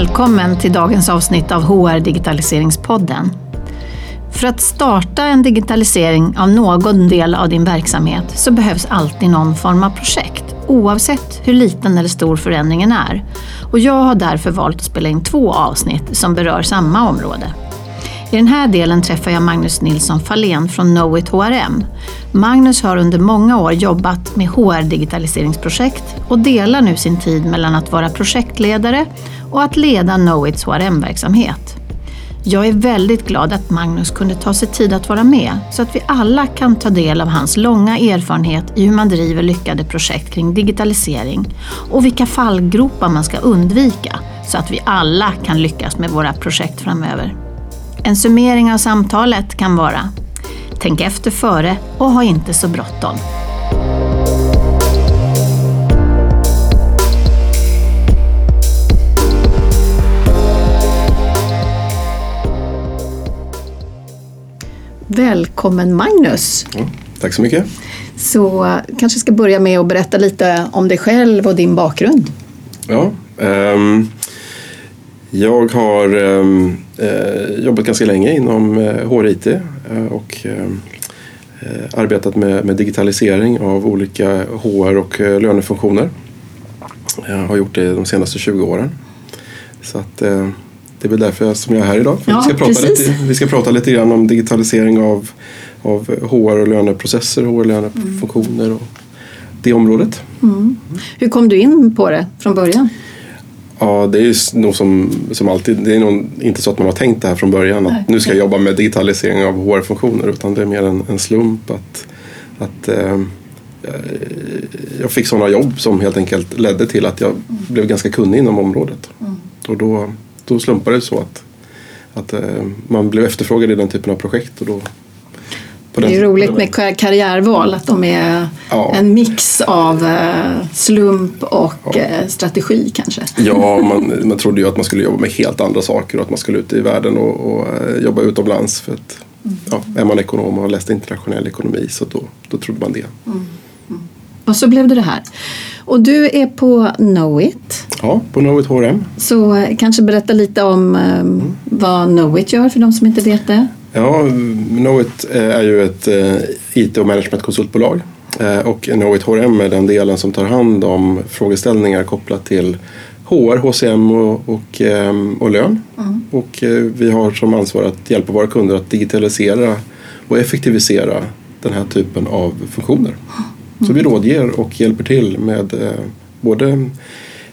Välkommen till dagens avsnitt av HR Digitaliseringspodden. För att starta en digitalisering av någon del av din verksamhet så behövs alltid någon form av projekt, oavsett hur liten eller stor förändringen är. Och jag har därför valt att spela in två avsnitt som berör samma område. I den här delen träffar jag Magnus Nilsson Fahlén från Knowit HRM. Magnus har under många år jobbat med HR-digitaliseringsprojekt och delar nu sin tid mellan att vara projektledare och att leda Knowits HRM-verksamhet. Jag är väldigt glad att Magnus kunde ta sig tid att vara med så att vi alla kan ta del av hans långa erfarenhet i hur man driver lyckade projekt kring digitalisering och vilka fallgropar man ska undvika så att vi alla kan lyckas med våra projekt framöver. En summering av samtalet kan vara Tänk efter före och ha inte så bråttom. Välkommen Magnus! Ja, tack så mycket. Så kanske ska börja med att berätta lite om dig själv och din bakgrund. Ja, um, jag har um, uh, jobbat ganska länge inom eh, HRIT eh, och um, arbetat med, med, digitalisering av olika HR och lönefunktioner. Jag har gjort det de senaste 20 åren. Så att, det är väl därför som jag är här idag. Ja, vi, ska prata lite, vi ska prata lite grann om digitalisering av, av HR och löneprocesser, HR och lönefunktioner och det området. Mm. Hur kom du in på det från början? Ja, det är nog som, som alltid. Det är nog inte så att man har tänkt det här från början att nu ska jag jobba med digitalisering av HR-funktioner utan det är mer en, en slump att, att eh, jag fick sådana jobb som helt enkelt ledde till att jag blev ganska kunnig inom området. Mm. Och då då slumpade det så att, att eh, man blev efterfrågad i den typen av projekt. Och då, det är roligt med karriärval, att de är ja. en mix av eh, slump och ja. Eh, strategi kanske. Ja, man, man trodde ju att man skulle jobba med helt andra saker och att man skulle ut i världen och, och jobba utomlands. För att, mm. ja, är man ekonom och har läst internationell ekonomi så då, då trodde man det. Mm. Mm. Och så blev det det här. Och du är på Knowit. Ja, på Knowit HRM. Så eh, kanske berätta lite om mm. vad Knowit gör för de som inte vet det. Ja, Knowit eh, är ju ett IT och managementkonsultbolag och Knowit HRM är den delen som tar hand om frågeställningar kopplat till HR, HCM och, och, och lön. Mm. Och vi har som ansvar att hjälpa våra kunder att digitalisera och effektivisera den här typen av funktioner. Så vi rådger och hjälper till med eh, både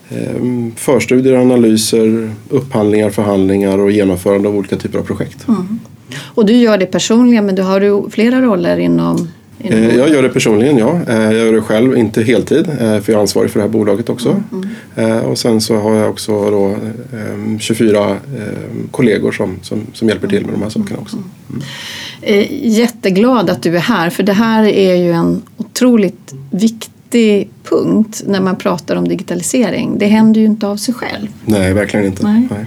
eh, förstudier, analyser, upphandlingar, förhandlingar och genomförande av olika typer av projekt. Mm. Och du gör det personligen men du har du flera roller inom eh, jag gör det personligen, ja. Jag gör det själv, inte heltid, för jag är ansvarig för det här bolaget också. Mm. mm. Och sen så har jag också då 24 kollegor som, som, som hjälper till med de här sakerna också. Mm. Jätteglad att du är här, för det här är ju en otroligt viktig punkt när man pratar om digitalisering. Det händer ju inte av sig själv. Nej, verkligen inte. Nej. Nej.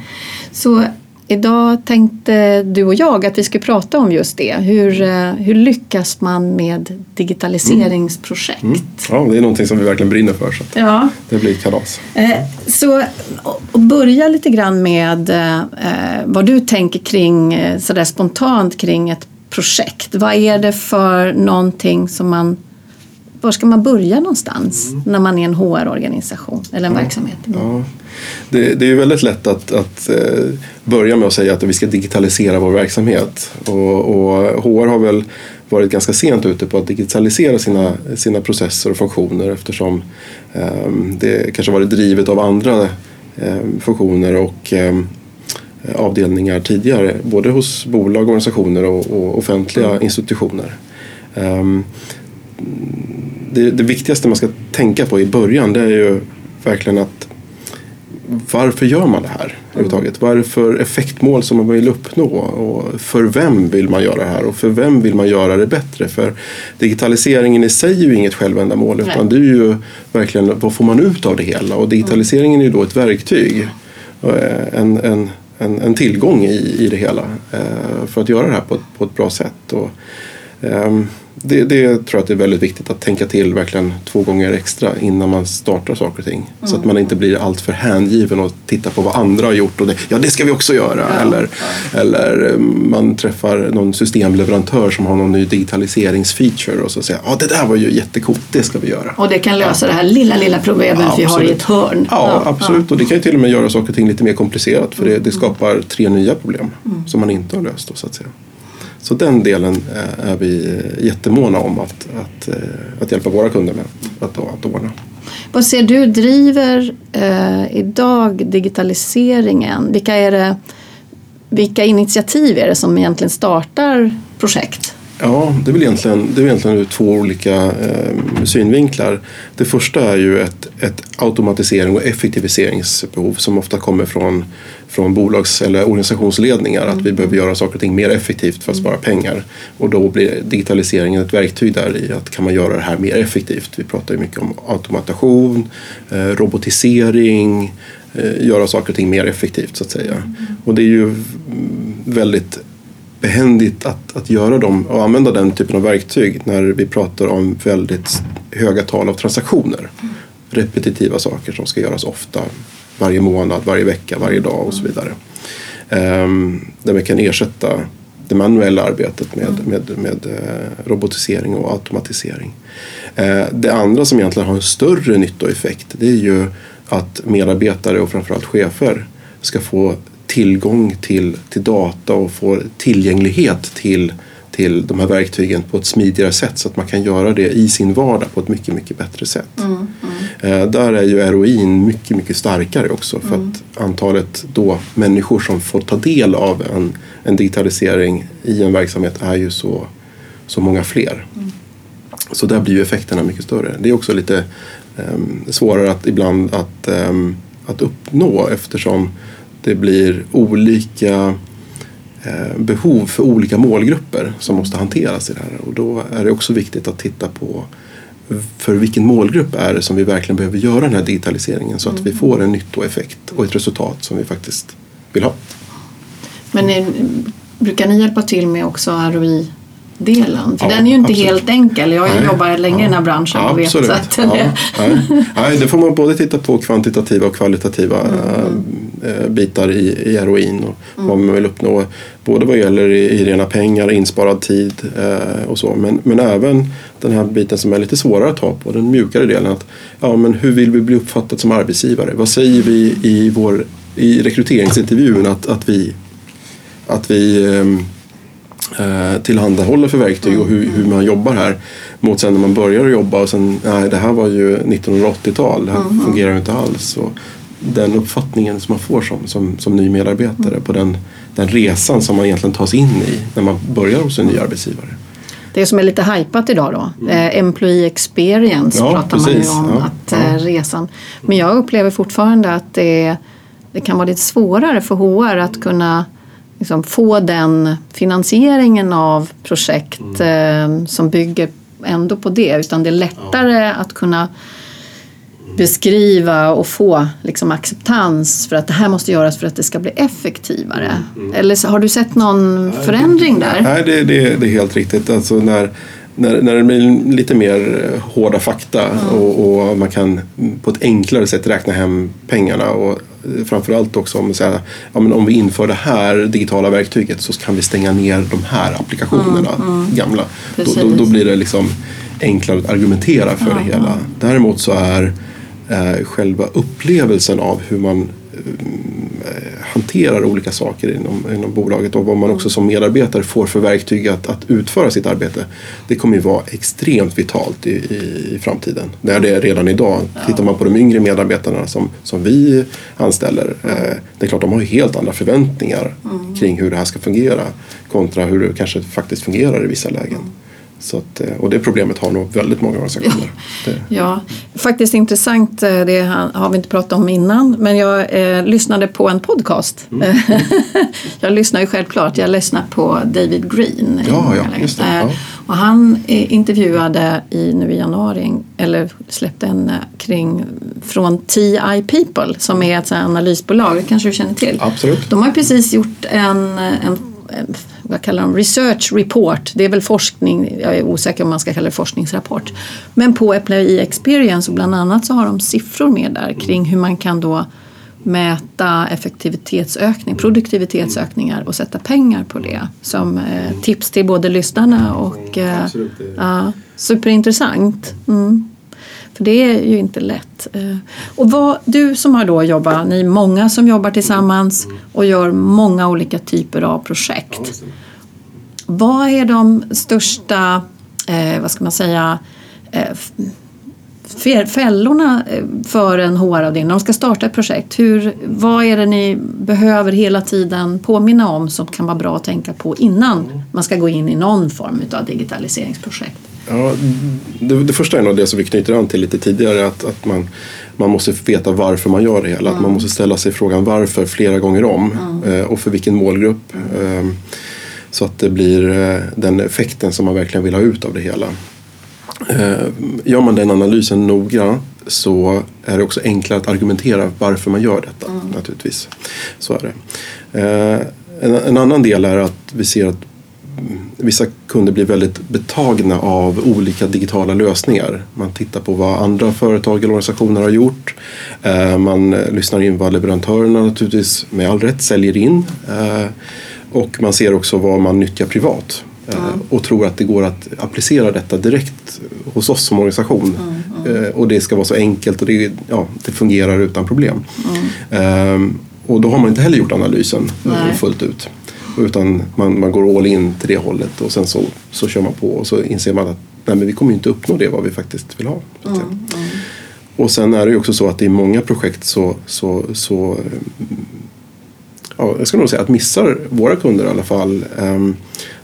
Så idag tänkte du och jag att vi skulle prata om just det. Hur, eh, hur lyckas man med digitaliseringsprojekt? Mm. Mm. Ja, det är någonting som vi verkligen brinner för. Så ja. Det blir kalas. Eh, så börja lite grann med eh, vad du tänker kring sådär spontant kring ett projekt. Vad är det för någonting som man var ska man börja någonstans mm. när man är en HR-organisation eller en ja, verksamhet? Ja. Det, det, är väldigt lätt att, att eh, börja med att säga att vi ska digitalisera vår verksamhet. Och, och, HR har väl varit ganska sent ute på att digitalisera sina, sina processer och funktioner eftersom eh, det kanske varit drivet av andra eh, funktioner och eh, avdelningar tidigare. Både hos bolag, organisationer och, och offentliga mm. institutioner. Um, det, det, viktigaste man ska tänka på i början det är ju verkligen att varför gör man det här överhuvudtaget? Vad är det för effektmål som man vill uppnå? Och för vem vill man göra det här? Och för vem vill man göra det bättre? För digitaliseringen i sig är ju inget självändamål utan det är ju verkligen vad får man ut av det hela? Och digitaliseringen är ju då ett verktyg. Eh, en, en, en, en tillgång i, i det hela eh, för att göra det här på ett, på ett bra sätt. Och, um, det, det tror jag att det är väldigt viktigt att tänka till verkligen två gånger extra innan man startar saker och ting. Så att man inte blir alltför hängiven och tittar på vad andra har gjort och det, ja det ska vi också göra. Ja. Eller, eller eh, man träffar någon systemleverantör som har någon ny digitaliseringsfeature och så säger ja det där var ju jättecoolt, det ska vi göra. Och det kan lösa det här lilla, lilla problemet Ja, vi har i ett hörn. Ja, absolut. Och det kan ju till och med göra saker och ting lite mer komplicerat för det, det skapar tre nya problem som man inte har löst. Då, så att säga. Så den delen eh, är vi eh, jättemåna om att, att, eh, att hjälpa våra kunder med att, att ordna. Vad ser du driver eh, idag digitaliseringen? Vilka, är det, vilka initiativ är det som egentligen startar projekt? Ja, det är väl egentligen, det är egentligen ur två olika eh, synvinklar. Det första är ju ett, ett automatisering och effektiviseringsbehov som ofta kommer från, från bolags eller organisationsledningar. Att vi behöver göra saker och ting mer effektivt för att spara pengar. Och då blir digitaliseringen ett verktyg där i att kan man göra det här mer effektivt. Vi pratar ju mycket om automation, eh, robotisering, eh, göra saker och ting mer effektivt så att säga. Och det är ju mm, väldigt behändigt att, att göra dem och använda den typen av verktyg när vi pratar om väldigt höga tal av transaktioner. Repetitiva saker som ska göras ofta, varje månad, varje vecka, varje dag och så vidare. Ehm, där vi kan ersätta det manuella arbetet med, med, med eh, robotisering och automatisering. Eh, det andra som egentligen har en större nyttoeffekt det är ju att medarbetare och framförallt chefer ska få tillgång till, till data och få tillgänglighet till, till de här verktygen på ett smidigare sätt så att man kan göra det i sin vardag på ett mycket, mycket bättre sätt. Eh, där är ju ROIn mycket, mycket starkare också för att antalet då människor som får ta del av en, en digitalisering i en verksamhet är ju så, så många fler. Så där blir ju effekterna mycket större. Det är också lite ehm, svårare att ibland att, ehm, att uppnå eftersom det blir olika eh, behov för olika målgrupper som måste hanteras i det här. Och då är det också viktigt att titta på för vilken målgrupp är det som vi verkligen behöver göra den här digitaliseringen så att vi får en nyttoeffekt och ett resultat som vi faktiskt vill ha. Men är, brukar ni hjälpa till med också ROI-delen? För Ja, den är ju inte absolut. helt enkel. Jag har jobbat länge i den här branschen och vet absolut. så att ja, det, nej. nej, det får man både titta på kvantitativa och kvalitativa eh, bitar i, i ROIn och vad man vill uppnå. Både vad gäller i, i rena pengar, insparad tid eh, och så. Men, men även den här biten som är lite svårare att ta på, den mjukare delen. Att, ja, men hur vill vi bli uppfattat som arbetsgivare? Vad säger vi i, vår, i rekryteringsintervjun att, att vi, att vi ehm, eh, tillhandahåller för verktyg och hur, hur man jobbar här. Mot sen när man börjar jobba och sen, nej det här var ju 1980-tal, det här fungerar ju inte alls. Och den uppfattningen som man får som, som, som ny medarbetare på den, den resan som man egentligen tas in i när man börjar hos en ny arbetsgivare. Det som är lite hypat idag då, eh, employee experience Ja, pratar man precis. ju om. Ja, att eh, resan. Men jag upplever fortfarande att det, det kan vara lite svårare för HR att kunna liksom, få den finansieringen av projekt Mm. eh, som bygger ändå på det. Utan det är lättare att kunna beskriva och få liksom, acceptans för att det här måste göras för att det ska bli effektivare. Mm, Eller så, har du sett någon förändring där? Nej, det, det, det är helt riktigt. Alltså när, när, när det blir lite mer eh, hårda fakta och, och man kan på ett enklare sätt räkna hem pengarna och eh, framförallt också om, så här, ja, men om vi inför det här digitala verktyget så kan vi stänga ner de här applikationerna, gamla. Då, då, då blir det liksom enklare att argumentera för det hela. Däremot så är själva upplevelsen av hur man eh, hanterar olika saker inom, inom bolaget och vad man också som medarbetare får för verktyg att, att utföra sitt arbete. Det kommer ju vara extremt vitalt i, i, i framtiden. Det är det redan idag. Tittar man på de yngre medarbetarna som, som vi anställer. Eh, det är klart de har ju helt andra förväntningar kring hur det här ska fungera kontra hur det kanske faktiskt fungerar i vissa lägen. Så att, eh, och det problemet har nog väldigt många organisationer. Det, Ja, faktiskt intressant. eh, Det har vi inte pratat om innan. Men jag eh, lyssnade på en podcast. Mm. jag lyssnar ju självklart. Jag lyssnar på David Green. Ja, ja, just det, Eh, ja. Och han intervjuade i, nu i januari, eller släppte en kring från TI People som är ett analysbolag. Det kanske du känner till? Absolut. De har precis gjort en, en vad kallar de, research report. Det är väl forskning, jag är osäker om man ska kalla det forskningsrapport. Men på Employee Experience och bland annat så har de siffror med där kring hur man kan då mäta effektivitetsökning, produktivitetsökningar och sätta pengar på det som eh, tips till både lyssnarna och eh, ja, superintressant. Mm. För det är ju inte lätt. Eh, och vad, du som har då jobbat, ni är många som jobbar tillsammans och gör många olika typer av projekt. Vad är de största, eh, vad ska man säga, eh, fällorna eh, för en HR-avdelning när de ska starta ett projekt? Hur, vad är det ni behöver hela tiden påminna om som kan vara bra att tänka på innan man ska gå in i någon form av digitaliseringsprojekt? Ja, det, det första är nog det som vi knyter an till lite tidigare att, att man, man måste veta varför man gör det hela. Mm. Att man måste ställa sig frågan varför flera gånger om mm. och för vilken målgrupp. Mm. Så att det blir eh, den effekten som man verkligen vill ha ut av det hela. Gör man den analysen noga så är det också enklare att argumentera varför man gör detta. Naturligtvis. Så är det. En, en annan del är att vi ser att vissa kunder blir väldigt betagna av olika digitala lösningar. Man tittar på vad andra företag eller organisationer har gjort. Eh, man lyssnar in vad leverantörerna naturligtvis med all rätt säljer in. Eh, och man ser också vad man nyttjar privat. Mm. Och tror att det går att applicera detta direkt hos oss som organisation. Mm, mm. Och det ska vara så enkelt och det, ja, det fungerar utan problem. Och då har man inte heller gjort analysen Nej. fullt ut. Utan man, man går all in till det hållet och sen så, så kör man på och så inser man att nej, men vi kommer inte uppnå det vad vi faktiskt vill ha. Mm, mm. Och sen är det ju också så att i många projekt så, så, så ja, jag ska nog säga att missar våra kunder i alla fall um,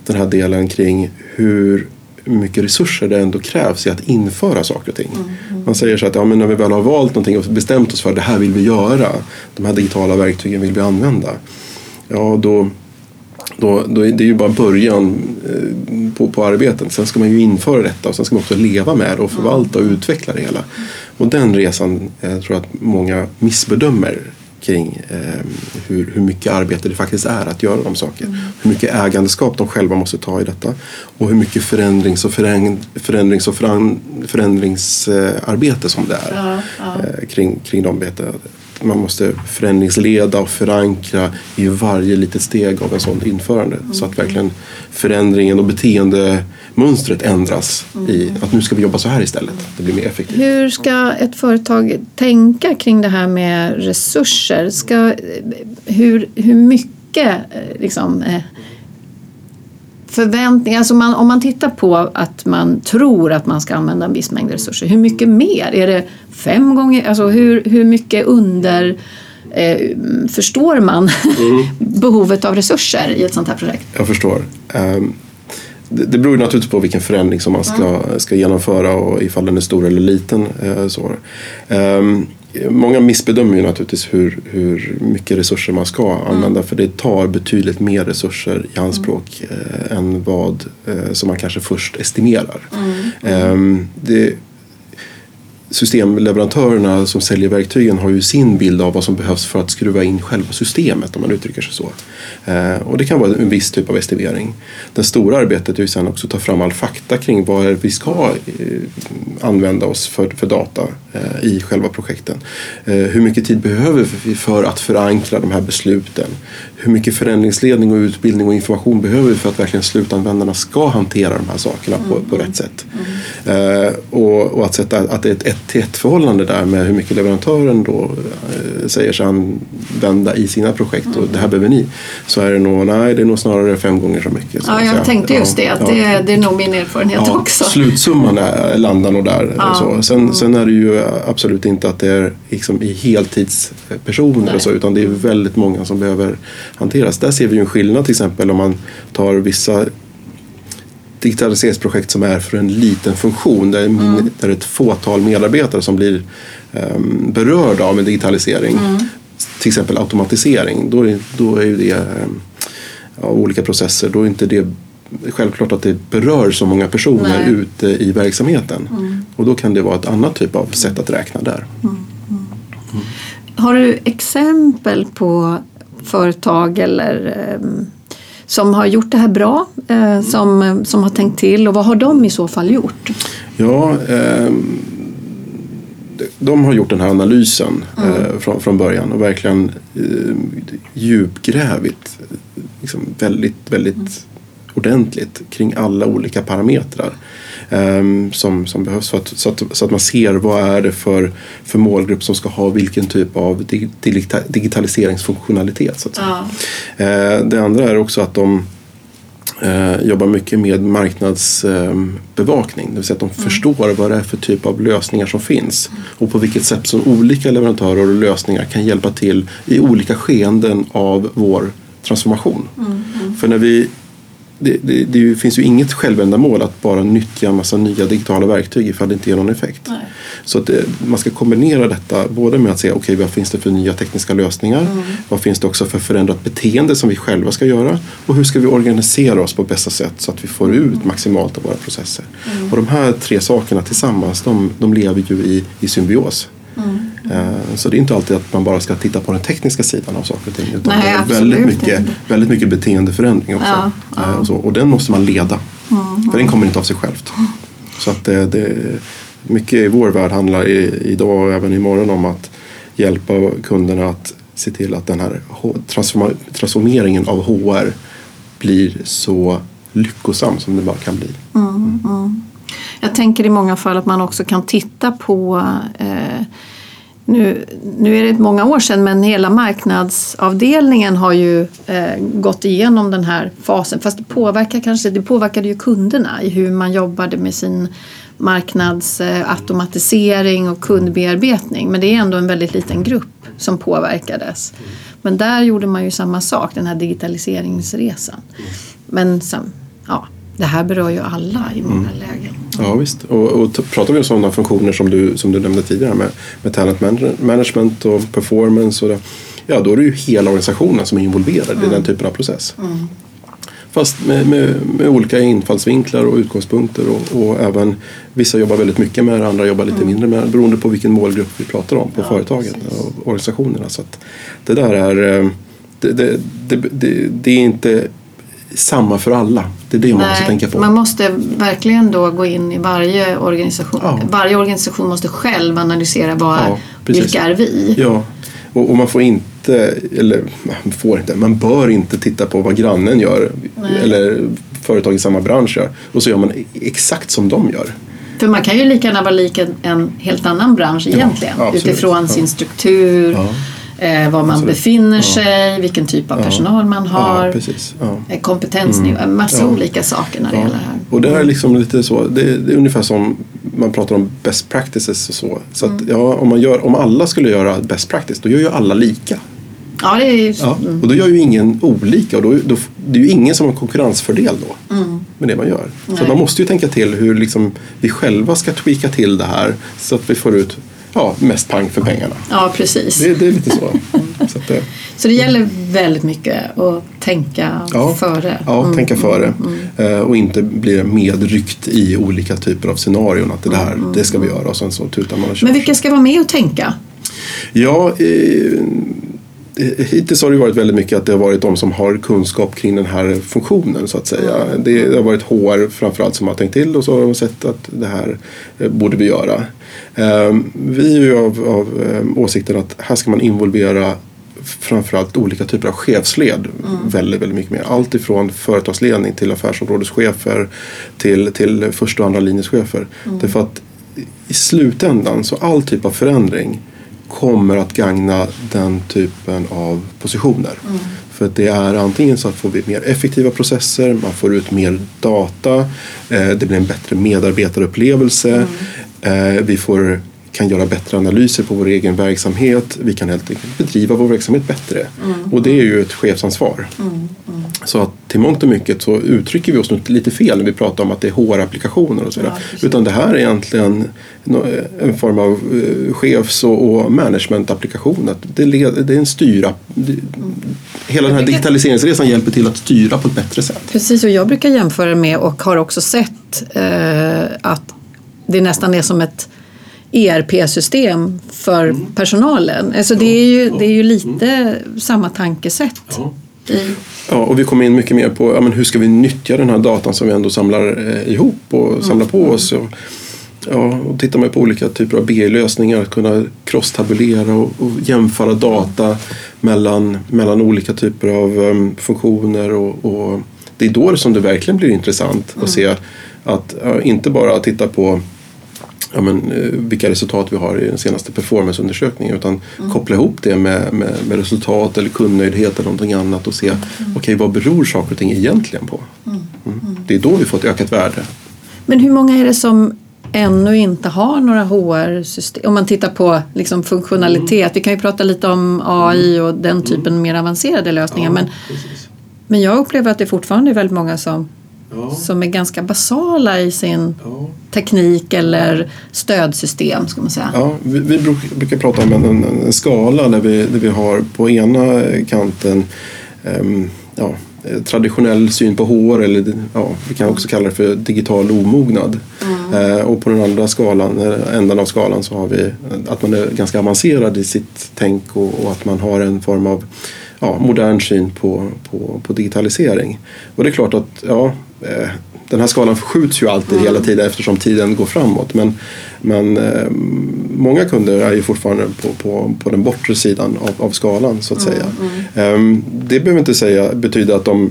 den här delen kring hur mycket resurser det ändå krävs i att införa saker och ting. Mm, mm. Man säger så att ja, men när vi väl har valt någonting och bestämt oss för att det här vill vi göra, de här digitala verktygen vill vi använda. Ja, då, då, då är det ju bara början eh, på, på arbetet. Sen ska man ju införa detta och sen ska man också leva med det och förvalta och utveckla det hela. Och den resan jag eh, tror jag att många missbedömer kring eh, hur, hur mycket arbete det faktiskt är att göra de saker. Mm. Hur mycket ägandeskap de själva måste ta i detta och hur mycket förändrings och, föräng, förändrings och förändringsarbete som det är ja, ja. Eh, kring, kring de man måste förändringsleda och förankra i varje litet steg av en sån införande. Mm. Så att verkligen förändringen och beteendemönstret ändras mm. i att nu ska vi jobba så här istället. Det blir mer effektivt. Hur ska ett företag tänka kring det här med resurser? Ska, hur, hur mycket eh, liksom, eh, förväntningar, alltså man, om man tittar på att man tror att man ska använda en viss mängd resurser, hur mycket mer? Är det fem gånger? Alltså hur, hur mycket under eh, förstår man mm. behovet av resurser i ett sånt här projekt? Jag förstår. Um, det, det beror naturligtvis på vilken förändring som man ska, mm. ska genomföra och ifall den är stor eller liten. Uh, så. Um, många missbedömer ju naturligtvis hur, hur mycket resurser man ska mm. använda för det tar betydligt mer resurser i anspråk mm. eh, än vad eh, som man kanske först estimerar. Mm. Eh, det, systemleverantörerna som säljer verktygen har ju sin bild av vad som behövs för att skruva in själva systemet om man uttrycker sig så. Eh, och det kan vara en viss typ av estimering. Det stora arbetet är ju sen också att ta fram all fakta kring vad vi ska eh, använda oss för, för data i själva projekten. Eh, hur mycket tid behöver vi för att förankra de här besluten? Hur mycket förändringsledning och utbildning och information behöver vi för att verkligen slutanvändarna ska hantera de här sakerna på, på rätt sätt? Mm. Eh, och, och, att sätta att det är ett ett till ett förhållande där med hur mycket leverantören då eh, säger sig använda i sina projekt och det här behöver ni. Så är det nog, nej det är nog snarare fem gånger så mycket. Så ja, jag tänkte just det, att ja, det, det är nog min erfarenhet ja, också. Slutsumman är, landar nog där. Ja. Så. Sen, sen är det ju absolut inte att det är liksom i heltidspersoner och så utan det är väldigt många som behöver hanteras. Där ser vi ju en skillnad till exempel om man tar vissa digitaliseringsprojekt som är för en liten funktion där, mm. där ett fåtal medarbetare som blir um, berörda av en digitalisering. Mm. Till exempel automatisering. Då är, då är ju det um, ja, olika processer. Då är inte det självklart att det berör så många personer Nej. ute i verksamheten. Mm. Och då kan det vara ett annat typ av sätt att räkna där. Mm. Mm. Har du exempel på företag eller um, som har gjort det här bra, eh, som, som har tänkt till och vad har de i så fall gjort? Ja, eh, de har gjort den här analysen mm. eh, från, från början och verkligen eh, djupgrävit liksom väldigt, väldigt mm. Ordentligt kring alla olika parametrar um, som, som behövs för att, så, att, så att man ser vad är det för, för målgrupp som ska ha vilken typ av digitaliseringsfunktionalitet. Så att. Ja. Uh, det andra är också att de uh, jobbar mycket med marknadsbevakning. Uh, det vill säga att de mm. förstår vad det är för typ av lösningar som finns mm. och på vilket sätt som olika leverantörer och lösningar kan hjälpa till i olika skeenden av vår transformation. Mm. mm. För när vi det, det, det, finns ju inget självändamål att bara nyttja en massa nya digitala verktyg ifall det inte ger någon effekt. Nej. Så att det, man ska kombinera detta både med att se okay, vad finns det för nya tekniska lösningar, mm. vad finns det också för förändrat beteende som vi själva ska göra och hur ska vi organisera oss på bästa sätt så att vi får ut maximalt av våra processer. Mm. Och de här tre sakerna tillsammans de, de lever ju i, i symbios. Mm. Så det är inte alltid att man bara ska titta på den tekniska sidan av saker och ting. Utan Nej, det är väldigt mycket, väldigt mycket beteendeförändring också. Ja, ja. Eh, och, så, och den måste man leda. Mm. För den kommer inte av sig självt. Så att det, det, mycket i vår värld handlar i, idag och även imorgon om att hjälpa kunderna att se till att den här transformeringen av HR blir så lyckosam som det bara kan bli. Mm. Jag tänker i många fall att man också kan titta på eh, nu, nu är det många år sedan men hela marknadsavdelningen har ju eh, gått igenom den här fasen. Fast det påverkar kanske, det påverkade ju kunderna i hur man jobbade med sin marknadsautomatisering och kundbearbetning. Men det är ändå en väldigt liten grupp som påverkades. Men där gjorde man ju samma sak, den här digitaliseringsresan. Men som, ja, det här berör ju alla i många mm. lägen. Ja visst, och, och pratar vi om sådana funktioner som du, som du nämnde tidigare med, med talent management och performance och det, ja då är det ju hela organisationen som är involverad mm. i den typen av process. Mm. Fast med, med, med, olika infallsvinklar och utgångspunkter och, och, även vissa jobbar väldigt mycket med det, andra jobbar lite mm. mindre med det beroende på vilken målgrupp vi pratar om på ja, företaget precis. och organisationerna. Så det där är eh, det, det, det, det är inte samma för alla. Det är det man Nej, måste tänka på. Man måste verkligen då gå in i varje organisation. Ja. Varje organisation måste själv analysera vad ja, vilka är vi? Ja, och, och, man får inte, eller man får inte, man bör inte titta på vad grannen gör Nej. eller företag i samma bransch gör och så gör man exakt som de gör. För man kan ju lika gärna vara lik en, en helt annan bransch egentligen ja, utifrån sin struktur eh, var man Absolut. befinner sig, ja. vilken typ av personal man har, ja, eh, kompetensnivå, mm. massa olika saker när det gäller det här. Och det är liksom lite så, det, det, är ungefär som man pratar om best practices och så. Så att, mm. ja, om, man gör, om alla skulle göra best practice då gör ju alla lika. Ja, det är ju... ja, mm. Och då gör ju ingen olika och då, då, det är ju ingen som har konkurrensfördel då mm. med det man gör. Nej. Så man måste ju tänka till hur liksom vi själva ska tweaka till det här så att vi får ut ja, mest pang för pengarna. Ja, precis. Det, det är lite så. så, det, så det gäller väldigt mycket att tänka ja, före. Ja, mm, tänka före. Mm. Eh, och inte bli medryckt i olika typer av scenarion. Att det här, mm, det ska vi göra och sen så tutar man och kör. Men vilka ska vara med och tänka? Ja, eh, Hittills har det varit väldigt mycket att det har varit de som har kunskap kring den här funktionen så att säga. Mm. Det har varit HR framförallt som har tänkt till och så har de sett att det här eh, borde vi göra. Ehm, vi är ju av, av ehm, åsikten att här ska man involvera framförallt olika typer av chefsled mm. väldigt, väldigt mycket mer. Allt ifrån företagsledning till affärsområdeschefer till, till första och andra linjeschefer. Mm. Därför att i slutändan så all typ av förändring kommer att gagna den typen av positioner. Mm. För det är antingen så att får vi mer effektiva processer, man får ut mer data, eh, det blir en bättre medarbetarupplevelse, mm. eh, vi får kan göra bättre analyser på vår egen verksamhet. Vi kan helt enkelt bedriva vår verksamhet bättre. Mm. Och det är ju ett chefsansvar. Mm. Mm. Så att till mångt och mycket så uttrycker vi oss lite fel när vi pratar om att det är HR-applikationer och sådär. Ja, Utan det här är egentligen en form av eh, chefs och management-applikation. Det, är en styra. Hela den här digitaliseringsresan hjälper till att styra på ett bättre sätt. Precis, och jag brukar jämföra med och har också sett eh, att det nästan är som ett ERP-system för mm. personalen. Alltså det, är ju, det är ju lite mm. samma tankesätt. Ja. Ja, och vi kommer in mycket mer på ja, men hur ska vi nyttja den här datan som vi ändå samlar eh, ihop och mm. samlar på oss. Och, ja, och tittar man på olika typer av BI-lösningar, att kunna cross-tabulera och, och, jämföra data mellan, mellan olika typer av um, funktioner. Och, och, det är då som det verkligen blir intressant mm. att se att ja, inte bara titta på ja, men, eh, vilka resultat vi har i den senaste performanceundersökningen utan mm. koppla ihop det med, med, med, resultat eller kundnöjdhet eller någonting annat och se mm. okej okay, vad beror saker och ting egentligen på. Mm. mm. mm. Det är då vi får ett ökat värde. Men hur många är det som ännu inte har några HR-system. Om man tittar på liksom funktionalitet. Mm. Vi kan ju prata lite om AI och den typen mer avancerade lösningar. Ja, men, men jag upplever att det fortfarande är väldigt många som ja. som är ganska basala i sin ja. teknik eller stödsystem. Ska man säga. Ja, vi, vi brukar prata om en, en, en, skala där vi, där vi har på ena kanten um, ja, traditionell syn på HR eller ja, vi kan också kalla det för digital omognad. Mm. Eh, och på den andra skalan, eh, änden av skalan så har vi att man är ganska avancerad i sitt tänk och, och att man har en form av ja, modern syn på, på, på digitalisering. Och det är klart att ja, Eh, den här skalan förskjuts ju alltid mm. hela tiden eftersom tiden går framåt. Men, men eh, många kunder är ju fortfarande på, på, på den bortre sidan av, av skalan så att mm. säga. Mm. det behöver inte säga, betyda att de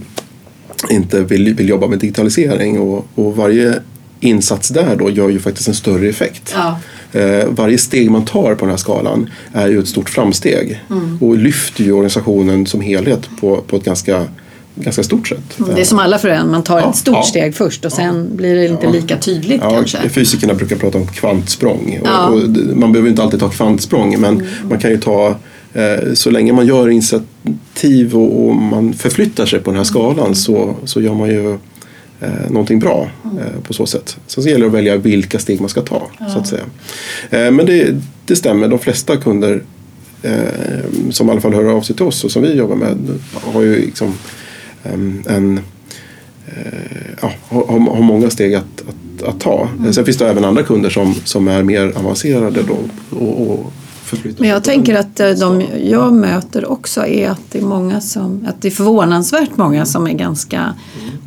inte vill, vill jobba med digitalisering och, och varje insats där då gör ju faktiskt en större effekt. Ja. Eh, varje steg man tar på den här skalan är ju ett stort framsteg mm. och lyfter ju organisationen som helhet på, på ett ganska ganska stort sätt. Mm, det är som alla för en, man tar ja, ett stort ja, steg först och sen ja, blir det inte lika tydligt kanske. Fysikerna brukar prata om kvantsprång och, och man behöver inte alltid ta kvantsprång men mm. man kan ju ta eh, så länge man gör initiativ och, och, man förflyttar sig på den här skalan mm. så, så gör man ju eh, någonting bra mm. eh, på så sätt. Sen så gäller det att välja vilka steg man ska ta. så att säga. Eh, men det, det stämmer, de flesta kunder eh, som i alla fall hör av sig till oss och som vi jobbar med har ju liksom en, eh, ja, har, har många steg att, att, att ta. Mm. Sen finns det även andra kunder som, som är mer avancerade då och, och men jag tänker att eh, de jag möter också är att det är många som, att det är förvånansvärt många som är ganska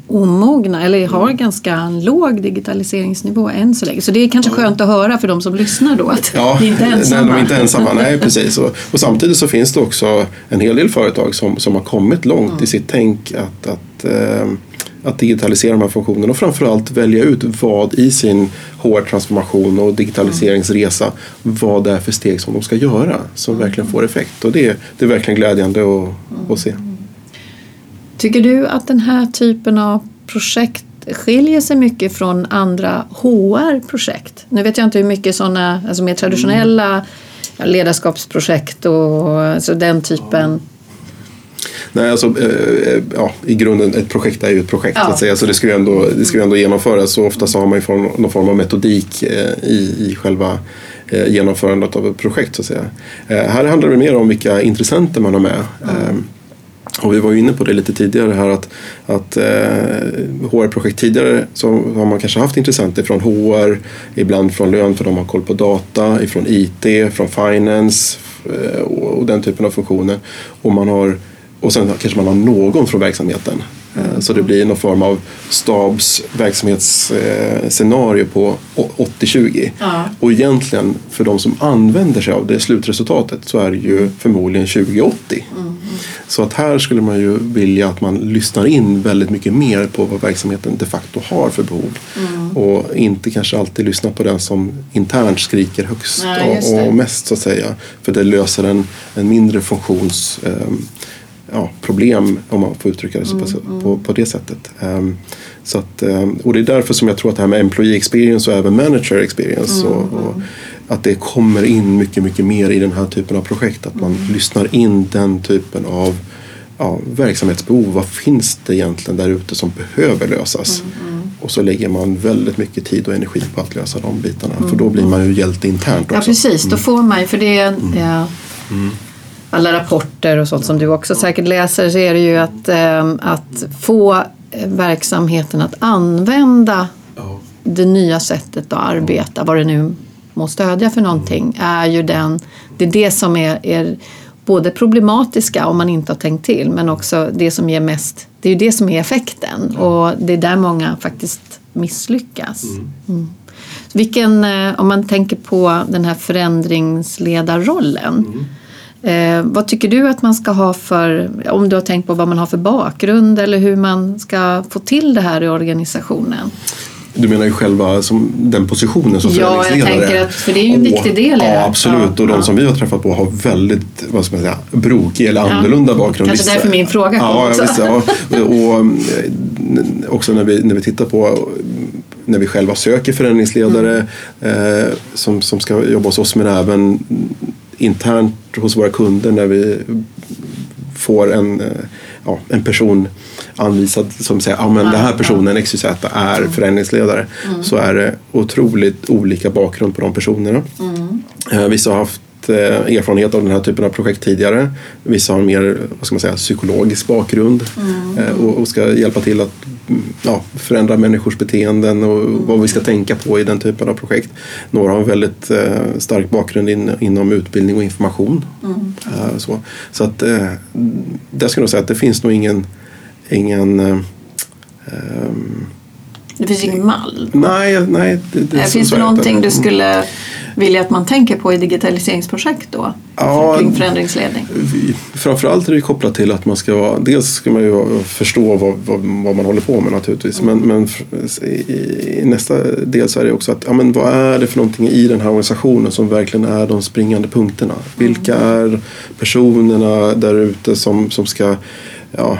omogna eller har ganska låg digitaliseringsnivå än så länge. Så det är kanske skönt att höra för de som lyssnar då att ja, ni inte är ensamma. Nej, de är inte ensamma. Nej, precis. Och, och, samtidigt så finns det också en hel del företag som, som har kommit långt mm. i sitt tänk att, att eh, att digitalisera de här funktionerna och framförallt välja ut vad i sin HR-transformation och digitaliseringsresa vad det är för steg som de ska göra som mm. verkligen får effekt. Och det, det är verkligen glädjande att, att se. Tycker du att den här typen av projekt skiljer sig mycket från andra HR-projekt? Nu vet jag inte hur mycket sådana alltså mer traditionella ledarskapsprojekt och alltså den typen Nej, alltså, eh, eh, ja, i grunden ett projekt är ju ett projekt. Ja. Så, att säga. så det ska ju ändå, det ska ju ändå genomföras. Så ofta så har man ju någon form av metodik eh, i, i själva genomförandet av ett projekt. Så att säga. Här handlar det mer om vilka intressenter man har med. Mm. Och vi var ju inne på det lite tidigare här att, att eh, HR-projekt tidigare så har man kanske haft intressenter från HR, ibland från lön för de har koll på data, ifrån IT, från finance eh, och, och den typen av funktioner. Och man har och sen kanske man har någon från verksamheten. Mm. Så det blir någon form av stabs verksamhetsscenario på 80-20. Ja. Och egentligen för de som använder sig av det slutresultatet så är det ju förmodligen 2080. Mm. Så att här skulle man ju vilja att man lyssnar in väldigt mycket mer på vad verksamheten de facto har för behov. Mm. Och inte kanske alltid lyssna på den som internt skriker högst Nej, och, och, mest så att säga. För det löser en, en mindre funktions um, ja, problem om man får uttrycka det mm, på, mm. på, på, det sättet. Um, så att, um, och det är därför som jag tror att det här med employee experience och även manager experience mm, och, och, att det kommer in mycket, mycket mer i den här typen av projekt. Att man mm. lyssnar in den typen av ja, verksamhetsbehov. Vad finns det egentligen där ute som behöver lösas? Mm, mm. Och så lägger man väldigt mycket tid och energi på att lösa de bitarna. För då blir man ju hjälte internt också. Ja precis, då får man ju, för det är, ja, alla rapporter och sånt som du också säkert läser så är det ju att, eh, att få verksamheten att använda det nya sättet att arbeta, vad det nu må stödja för någonting, är ju den, det är det som är, är både problematiska om man inte har tänkt till men också det som ger mest, det är ju det som är effekten och det är där många faktiskt misslyckas. Mm. Vilken, eh, om man tänker på den här förändringsledarrollen mm. Eh, vad tycker du att man ska ha för, om du har tänkt på vad man har för bakgrund eller hur man ska få till det här i organisationen? Du menar ju själva som den positionen som Ja, jag tänker att, för det är ju en viktig del i Ja, absolut. Ja, och de ja. som vi har träffat på har väldigt, vad ska man säga, brokig eller annorlunda ja, bakgrund. Kanske därför min fråga kom ja, också. Ja, visst, och eh, också när vi, när vi tittar på när vi själva söker förändringsledare mm. eh, som, som ska jobba hos oss men även internt hos våra kunder när vi får en, eh, ja, en person anvisad som säger att ah, den här personen XYZ är mm. förändringsledare mm. så är det otroligt olika bakgrund på de personerna. Mm. Eh, vissa har haft eh, erfarenhet av den här typen av projekt tidigare. Vissa har mer vad ska man säga, psykologisk bakgrund mm. och, och, ska hjälpa till att ja, förändra människors beteenden och mm. vad vi ska tänka på i den typen av projekt. Några har en väldigt eh, stark bakgrund in, inom utbildning och information. Mm. Eh, så så att, eh, där skulle jag säga att det finns nog ingen, ingen eh, ehm, det finns ingen mall? Nej. nej det, det, finns det någonting du skulle vilja att man tänker på i digitaliseringsprojekt då? Ja, kring förändringsledning? Framförallt är det kopplat till att man ska vara, dels ska man ju förstå vad, vad, vad man håller på med naturligtvis mm. men, men i, i, nästa del så är det också att ja, men vad är det för någonting i den här organisationen som verkligen är de springande punkterna? Mm. Vilka är personerna där ute som, som ska ja,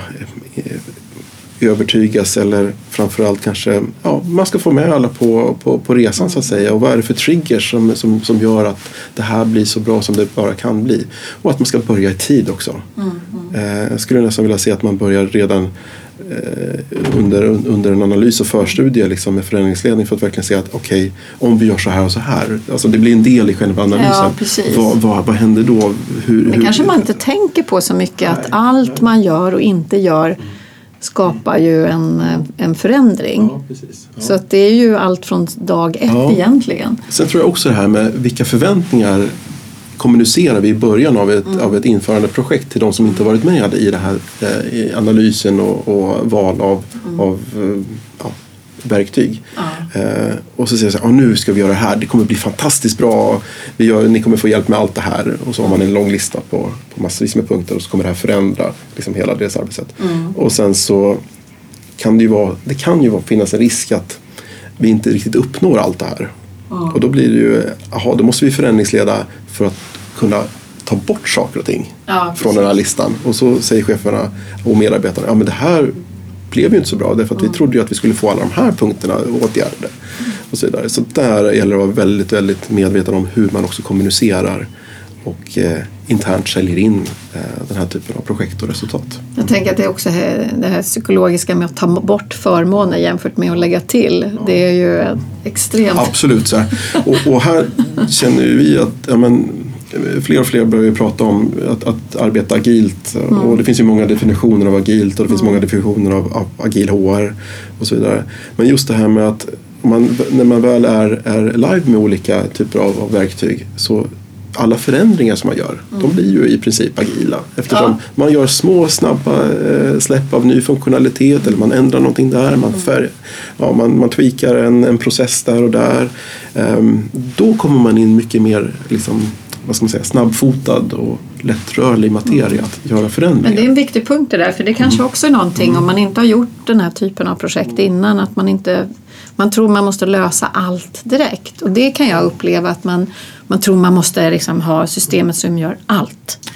övertygas eller framförallt kanske ja, man ska få med alla på, på, på resan så att säga och vad är det för triggers som, som, som gör att det här blir så bra som det bara kan bli och att man ska börja i tid också. Mm, mm. Eh, jag skulle nästan vilja se att man börjar redan eh, under, under en analys och förstudie liksom, med förändringsledning för att verkligen se att okej, okay, om vi gör så här och så här, alltså det blir en del i själva analysen. Ja, vad, vad, vad händer då? Hur, det hur, kanske man inte tänker på så mycket att allt man gör och inte gör skapar ju en, en förändring. Ja, ja. Så att det är ju allt från dag ett ja. egentligen. Sen tror jag också det här med vilka förväntningar kommunicerar vi i början av ett, mm. av ett införandeprojekt till de som inte varit med i, det här, eh, i analysen och, och val av, mm. av eh, verktyg. Ja. Eh, och så säger jag så här, nu ska vi göra det här, det kommer bli fantastiskt bra, vi gör, ni kommer få hjälp med allt det här. Och så har man en lång lista på, på massvis med punkter och så kommer det här förändra liksom, hela deras arbetssätt. Mm. Och sen så kan det ju, vara, det kan ju finnas en risk att vi inte riktigt uppnår allt det här. Mm. Och då blir det ju, jaha, då måste vi förändringsleda för att kunna ta bort saker och ting ja, från den här listan. Och så säger cheferna och medarbetarna, ja men det här blev ju inte så bra därför att vi trodde ju att vi skulle få alla de här punkterna åtgärdade. Och så, vidare. så där gäller det att vara väldigt, väldigt medveten om hur man också kommunicerar och eh, internt säljer in eh, den här typen av projekt och resultat. Jag tänker att det är också det här psykologiska med att ta bort förmåner jämfört med att lägga till. Ja. Det är ju extremt... Absolut. Så här. Och, och, här känner vi att ja, men, fler och fler börjar ju prata om att, att arbeta agilt mm. och det finns ju många definitioner av agilt och det finns mm. många definitioner av, av, agil HR och så vidare. Men just det här med att man, när man väl är, är live med olika typer av, av verktyg så alla förändringar som man gör, mm. de blir ju i princip agila. Eftersom ja. man gör små snabba eh, släpp av ny funktionalitet eller man ändrar någonting där, man, mm. färg, ja, man, man tweakar en, en process där och där. Um, då kommer man in mycket mer liksom, vad ska man säga, snabbfotad och lättrörlig materia att göra förändringar. Men det är en viktig punkt det där, för det kanske mm. också är någonting mm. om man inte har gjort den här typen av projekt innan, att man inte man tror man måste lösa allt direkt och det kan jag uppleva att man, man tror man måste liksom ha systemet som gör allt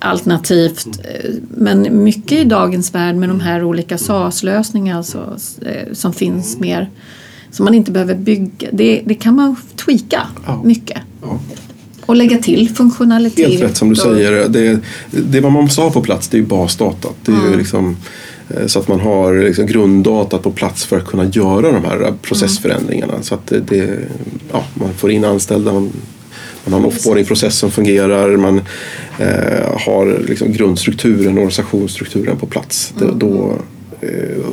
alternativt. Eh, men mycket i dagens värld med de här olika SAS-lösningar alltså, eh, som finns mer som man inte behöver bygga, det, det kan man tweaka ja. mycket. Ja. Och lägga till funktionalitet. Helt rätt som du säger. Det, det man måste ha på plats det är ju basdatat. Det är mm. ju liksom, eh, så att man har liksom grunddatat på plats för att kunna göra de här processförändringarna. Mm. Så att det, ja, man får in anställda, man, man har en offboardingprocess som fungerar, man eh, har liksom grundstrukturen, organisationsstrukturen på plats. Mm. Det, då, Eh,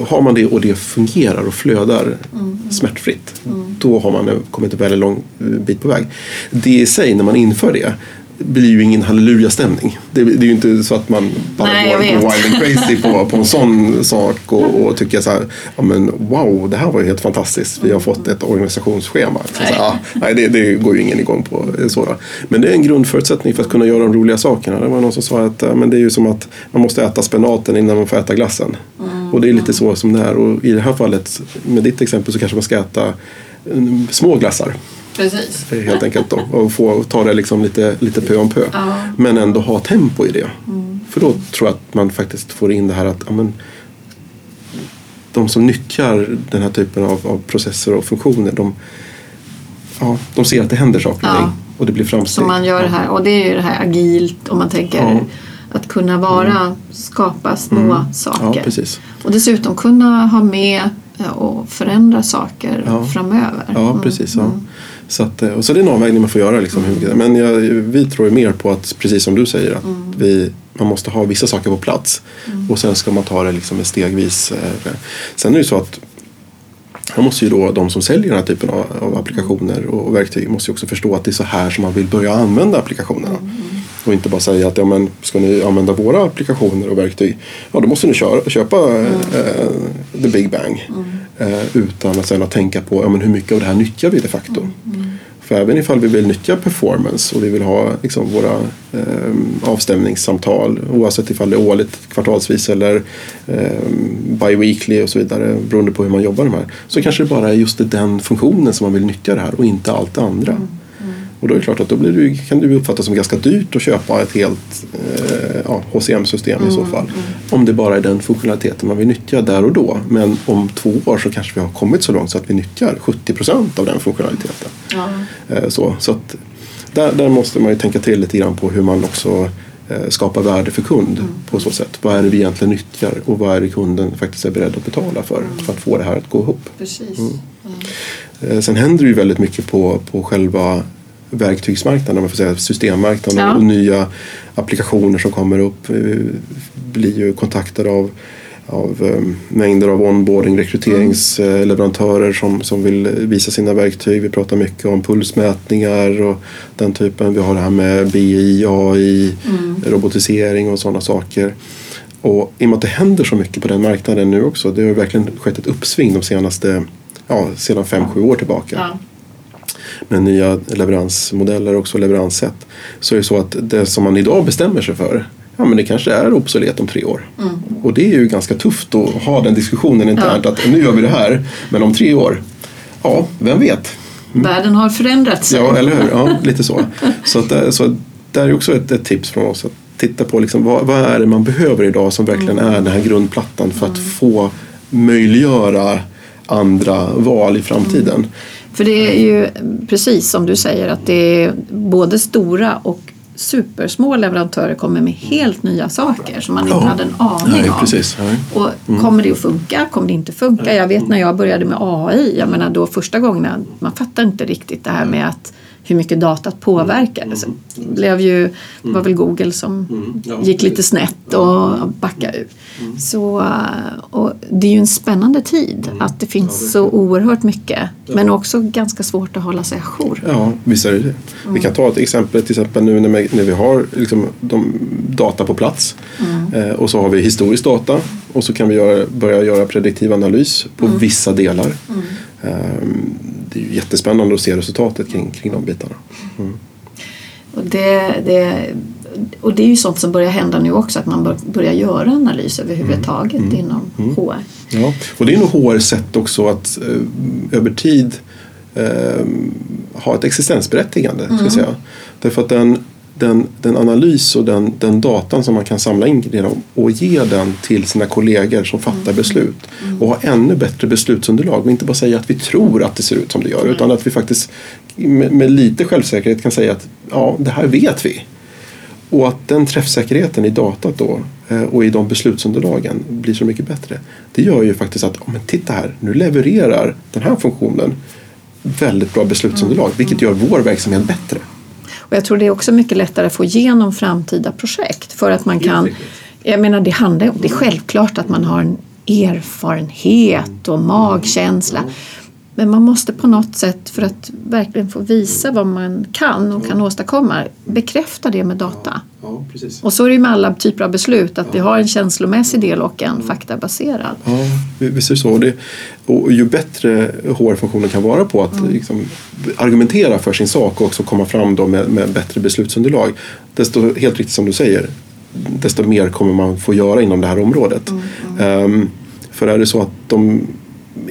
har man det och det fungerar och flödar mm. smärtfritt, mm. då har man kommit en väldigt lång bit på väg. Det i sig, när man inför det, blir ju ingen halleluja-stämning. Det, det, är ju inte så att man bara Nej, går, wild and crazy på, på en sån sak och, och tycker så här, ja men wow, det här var ju helt fantastiskt. Vi har fått ett organisationsschema. Så nej, så här, ah, nej det, det, går ju ingen igång på. Så Men det är en grundförutsättning för att kunna göra de roliga sakerna. Det var någon som sa att men det är ju som att man måste äta spenaten innan man får äta glassen. Mm. Och det är lite så som det är. Och i det här fallet, med ditt exempel, så kanske man ska äta mm, små glassar. Precis. Helt enkelt då. Och få ta det liksom lite, lite pö om pö. Ja. Men ändå ha tempo i det. Mm. För då tror jag att man faktiskt får in det här att amen, de som nyttjar den här typen av, av processer och funktioner de, ja, de ser att det händer saker och ting. Och det blir framsteg. Som man gör det här. Och det är ju det här agilt om man tänker ja. Att kunna vara, mm. skapa små mm. saker. Ja, och dessutom kunna ha med och förändra saker ja. framöver. Ja, mm. precis. Ja. Mm. Så, att, eh, och så det är en avvägning man får göra. Liksom. Men jag, vi tror mer på att, precis som du säger, att mm. vi, man måste ha vissa saker på plats och sen ska man ta det liksom stegvis. Eh, sen är det ju så att man måste ju då, de som säljer den här typen av, av applikationer och verktyg måste ju också förstå att det är så här som man vill börja använda applikationerna. Mm. Och inte bara säga att ja, men, ska ni använda våra applikationer och verktyg, ja då måste ni köra, köpa mm. eh, the big bang. Mm. Eh, utan att sedan tänka på ja, men hur mycket av det här nyttjar vi de facto. Mm. mm. För även ifall vi vill nyttja performance och vi vill ha liksom, våra eh, avstämningssamtal oavsett ifall det är årligt, kvartalsvis eller eh, bi-weekly och så vidare beroende på hur man jobbar med de här. Så kanske det bara är just den funktionen som man vill nyttja det här och inte allt det andra. Mm. Och då är det klart att då blir det, kan det uppfattas som ganska dyrt att köpa ett helt eh, ja, HCM-system mm, i så mm, fall. Mm. Om det bara är den funktionaliteten man vill nyttja där och då. Men om två år så kanske vi har kommit så långt så att vi nyttjar 70 procent av den funktionaliteten. Ja. Eh, så så att där, där måste man ju tänka till lite grann på hur man också eh, skapar värde för kund mm. på så sätt. Vad är det vi egentligen nyttjar och vad är det kunden faktiskt är beredd att betala för mm. för att få det här att gå ihop. Precis. Mm. Eh, sen händer det ju väldigt mycket på, på själva verktygsmarknaden, man får säga systemmarknaden ja. och nya applikationer som kommer upp. Vi blir ju kontaktade av, av um, mängder av onboarding, rekryteringsleverantörer som, som vill visa sina verktyg. Vi pratar mycket om pulsmätningar och den typen. Vi har det här med BI, AI, mm. robotisering och sådana saker. Och i och med att det händer så mycket på den marknaden nu också, det har verkligen skett ett uppsving de senaste, ja, sedan fem, sju år tillbaka. Ja med nya leveransmodeller och leveranssätt. Så är det så att det som man idag bestämmer sig för Ja men det kanske är obsolet om tre år. Mm. Och det är ju ganska tufft att ha den diskussionen internt ja. att nu gör vi det här men om tre år, ja vem vet. Mm. Världen har förändrats. Ja eller hur, ja, lite så. Så, att, eh, så där är också ett, ett tips från oss att titta på liksom, vad, vad, är det man behöver idag som verkligen mm. är den här grundplattan för att mm. få möjliggöra andra val i framtiden. För det är ju precis som du säger att det är både stora och supersmå leverantörer kommer med helt nya saker som man inte ja. hade en aning Nej, om. Precis. Och mm. Kommer det att funka? Kommer det inte funka? Jag vet när jag började med AI, jag menar då första gången, man fattar inte riktigt det här med att hur mycket datat påverkar. Mm. Så det blev ju, det var väl Google som mm. gick lite snett och backade ut. Mm. Så, och det är ju en spännande tid att det finns så oerhört mycket men också ganska svårt att hålla sig ajour. Ja, visst är det det. Vi kan ta ett exempel, till exempel nu när vi, när vi har liksom de data på plats mm. eh, och så har vi historisk data och så kan vi göra, börja göra prediktiv analys på mm. vissa delar. Eh, det är ju jättespännande att se resultatet kring, kring de bitarna. Mm. Och, det, det, och det är ju sånt som börjar hända nu också, att man börjar göra analys överhuvudtaget mm. inom mm. HR. Ja, och det är nog HR sätt också att eh, över tid eh, ha ett existensberättigande. Ska mm. säga. Därför att den, den, den analys och den, den datan som man kan samla in och ge den till sina kollegor som fattar mm. beslut mm. och ha ännu bättre beslutsunderlag och inte bara säga att vi tror att det ser ut som det gör mm. utan att vi faktiskt med, med, lite självsäkerhet kan säga att ja, det här vet vi. Och att den träffsäkerheten i datat då eh, och i de beslutsunderlagen blir så mycket bättre. Det gör ju faktiskt att, oh, men titta här, nu levererar den här funktionen väldigt bra beslutsunderlag mm. vilket gör vår verksamhet bättre. Och jag tror det är också mycket lättare att få igenom framtida projekt för att man kan jag menar det handlar om, det är självklart att man har en erfarenhet och magkänsla. Men man måste på något sätt för att verkligen få visa vad man kan och kan åstadkomma bekräfta det med data. Ja, precis. Och så är det ju med alla typer av beslut att vi har en känslomässig del och en faktabaserad. Ja, visst är det så. Och, det, och ju bättre HR-funktionen kan vara på att liksom, argumentera för sin sak och också komma fram då med, med bättre beslutsunderlag. Desto, helt riktigt som du säger, desto mer kommer man få göra inom det här området. Um, för är det så att de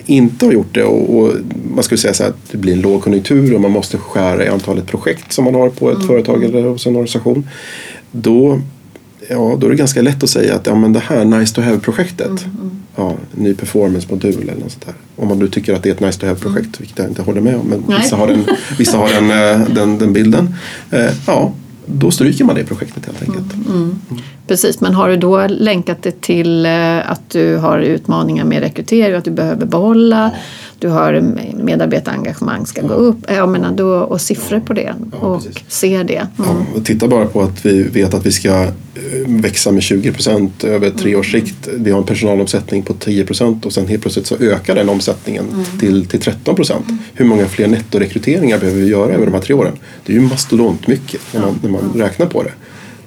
inte har gjort det och, och man skulle säga så att det blir en lågkonjunktur och man måste skära i antalet projekt som man har på ett företag eller hos en organisation. Då, ja, då är det ganska lätt att säga att ja, men det här nice to have-projektet, ja, ny performance-modul eller något sånt där. Om man nu tycker att det är ett nice to have-projekt, vilket jag inte håller med om, men Nej. vissa har den, vissa har den, eh, den, den bilden. Eh, Ja, då stryker man det projektet helt enkelt. Precis, men har du då länkat det till eh, att du har utmaningar med rekrytering och att du behöver behålla, du har medarbetarengagemang ska gå upp jag menar då, och siffror på det och precis. ser det. Mm. Titta bara på att vi vet att vi ska eh, växa med 20 procent över tre års sikt. Vi har en personalomsättning på 10 procent och sen helt plötsligt så ökar den omsättningen till, till 13 procent. Hur många fler nettorekryteringar behöver vi göra över de här tre åren? Det är ju mastodont mycket när man, när man räknar på det.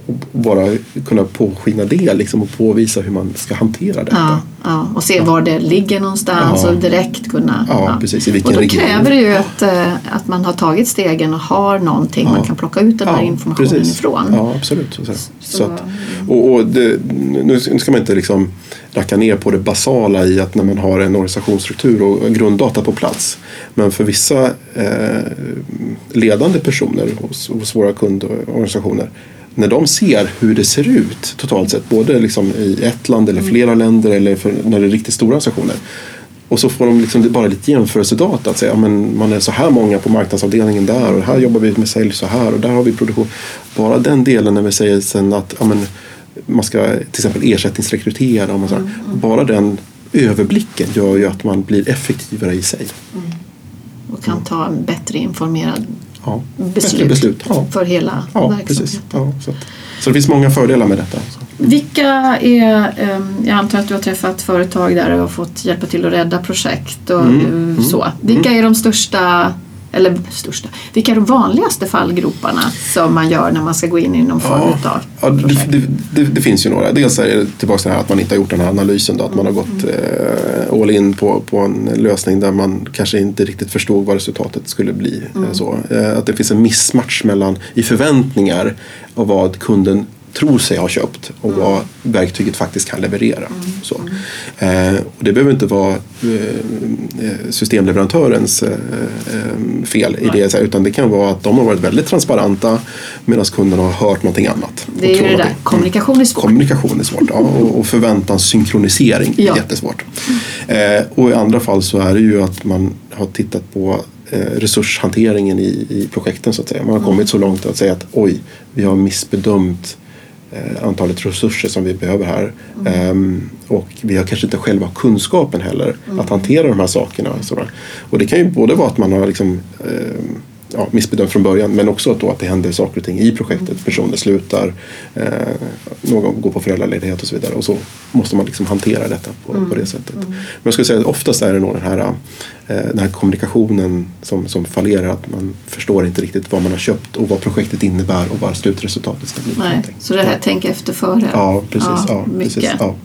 Och bara kunna påskina det liksom och påvisa hur man ska hantera detta. Ja, ja, och se var det ligger någonstans Ja. och direkt kunna... Ja, precis. I vilken och då region. kräver det ju att, eh, att man har tagit stegen och har någonting man kan plocka ut den här informationen precis. ifrån. Ja, absolut. Så, så. Så- Så att, och, och det, nu ska man inte liksom racka ner på det basala i att när man har en organisationsstruktur och grunddata på plats. Men för vissa eh, ledande personer hos, hos våra kundorganisationer när de ser hur det ser ut totalt sett, både liksom i ett land eller flera länder eller för, när det är riktigt stora organisationer. Och så får de liksom bara lite jämförelsedata. Att säga, ja, men man är så här många på marknadsavdelningen där och här jobbar vi med sälj så här och där har vi produktion. Bara den delen när vi säger sen att ja, men, man ska till exempel ersättningsrekrytera. Och man så här, Bara den överblicken gör ju att man blir effektivare i sig. Och kan ta en bättre informerad Ja, beslut, beslut. Ja, för hela ja verksamheten. precis. Ja, så, att, så det finns många fördelar med detta. Vilka är, ehm, jag antar att du har träffat företag där och har fått hjälpa till att rädda projekt och Mm, så. Vilka är de största, eller största, vilka är de vanligaste fallgroparna som man gör när man ska gå in i någon form Ja, av ja, det, det, det, finns ju några. Dels är det tillbaka till det här att man inte har gjort den här analysen. Då, att man har gått eh, all in på, på en lösning där man kanske inte riktigt förstod vad resultatet skulle bli. Eh, Så, eh, att det finns en missmatch mellan i förväntningar av vad kunden tror sig ha köpt och vad verktyget faktiskt kan leverera. Så. Eh, och det behöver inte vara eh, systemleverantörens eh, eh, fel i det, utan det kan vara att de har varit väldigt transparenta medan kunden har hört någonting annat. Det är ju det att där, kommunikation är svårt. Kommunikation är svårt ja, och, och förväntans synkronisering är Ja. jättesvårt. Eh, och i andra fall så är det ju att man har tittat på eh, resurshanteringen i, i projekten så att säga. Man har kommit så långt att säga att oj, vi har missbedömt eh, antalet resurser som vi behöver här. Ehm, och vi har kanske inte själva kunskapen heller att hantera de här sakerna. Och det kan ju både vara att man har liksom, ehm, ja, missbedömt från början men också att, då att det händer saker och ting i projektet. Personer slutar, eh, någon går på föräldraledighet och så vidare. Och så måste man liksom hantera detta på, på det sättet. Men jag skulle säga att oftast är det nog den här, eh, den här kommunikationen som, som fallerar. Att man förstår inte riktigt vad man har köpt och vad projektet innebär och vad slutresultatet ska bli. Nej, så det här tänk efter före. Ja, precis. Ja, Ja, mycket. precis ja.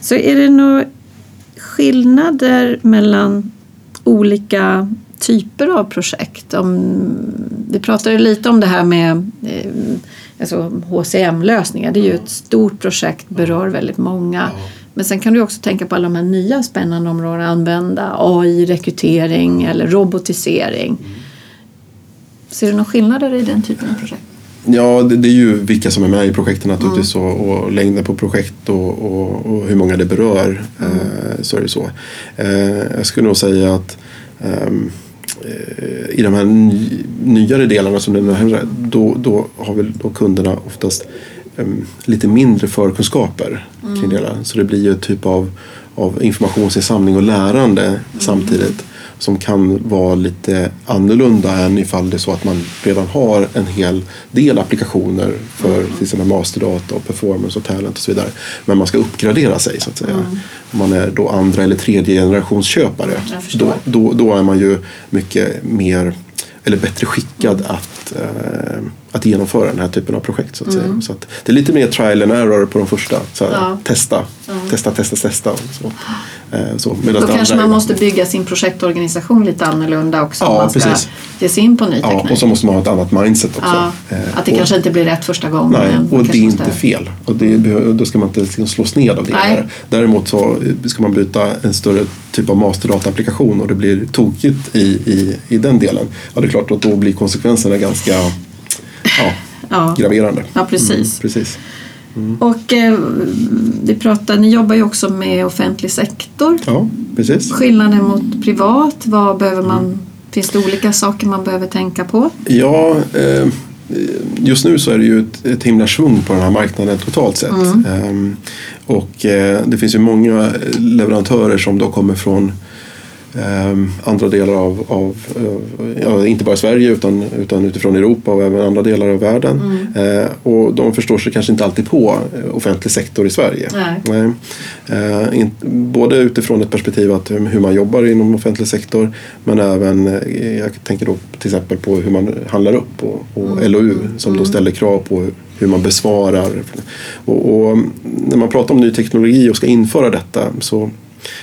Så är det några skillnader mellan olika typer av projekt? Om, vi pratade lite om det här med eh, alltså HCM-lösningar. Det är ju ett stort projekt, berör väldigt många. Men sen kan du också tänka på alla de här nya spännande områdena. Använda AI, rekrytering eller robotisering. Ser du några skillnader i den typen av projekt? Ja, det, det är ju vilka som är med i projekten naturligtvis och, och längden på projekt och, och, och hur många det berör. Eh, så är det så. Eh, jag skulle nog säga att eh, i de här ny, nyare delarna som den här, då, då har väl då kunderna oftast em, lite mindre förkunskaper kring det hela. Så det blir ju ett typ av, av informationsinsamling och lärande samtidigt. Som kan vara lite annorlunda än ifall det är så att man redan har en hel del applikationer för mm. till exempel masterdata och performance och talent och så vidare. Men man ska uppgradera sig så att säga. Mm. Om man är då andra eller tredje generations köpare då, då, då är man ju mycket mer eller bättre skickad att, eh, att genomföra den här typen av projekt. Så att mm. säga. Så att det är lite mer trial and error på de första. Så ja. Testa, ja. testa, testa, testa. Så. Eh, så, Då kanske man måste bygga sin projektorganisation lite annorlunda också ja, om man ska precis. ge sig in på ny teknik. Ja, och så måste man ha ett annat mindset också. Ja, eh, att det och, kanske inte blir rätt första gången. Nej, och det är inte fel. Och det, då ska man inte liksom slås ned av det. Nej. Däremot så ska man byta en större typ av masterdata-applikation och det blir tokigt i, i, i den delen. Ja, det är klart att då blir konsekvenserna ganska ja, ja. graverande. Ja, precis. Mm, precis. Mm. Och eh, vi pratar, ni jobbar ju också med offentlig sektor. Ja, precis. Skillnaden mot privat, vad behöver man, finns det olika saker man behöver tänka på? Ja, eh, just nu så är det ju ett, ett himla svung på den här marknaden totalt sett. Mm. Eh, och eh, det finns ju många leverantörer som då kommer från Ehm, andra delar av, av ja, inte bara Sverige utan, utan utifrån Europa och även andra delar av världen. Mm. Eh, och de förstår sig kanske inte alltid på eh, offentlig sektor i Sverige. Nej. Nej. Eh, in, både utifrån ett perspektiv att hur man jobbar inom offentlig sektor men även, eh, jag tänker då till exempel på hur man handlar upp och, och mm. LOU som mm. då ställer krav på hur man besvarar. Och, och, när man pratar om ny teknologi och ska införa detta så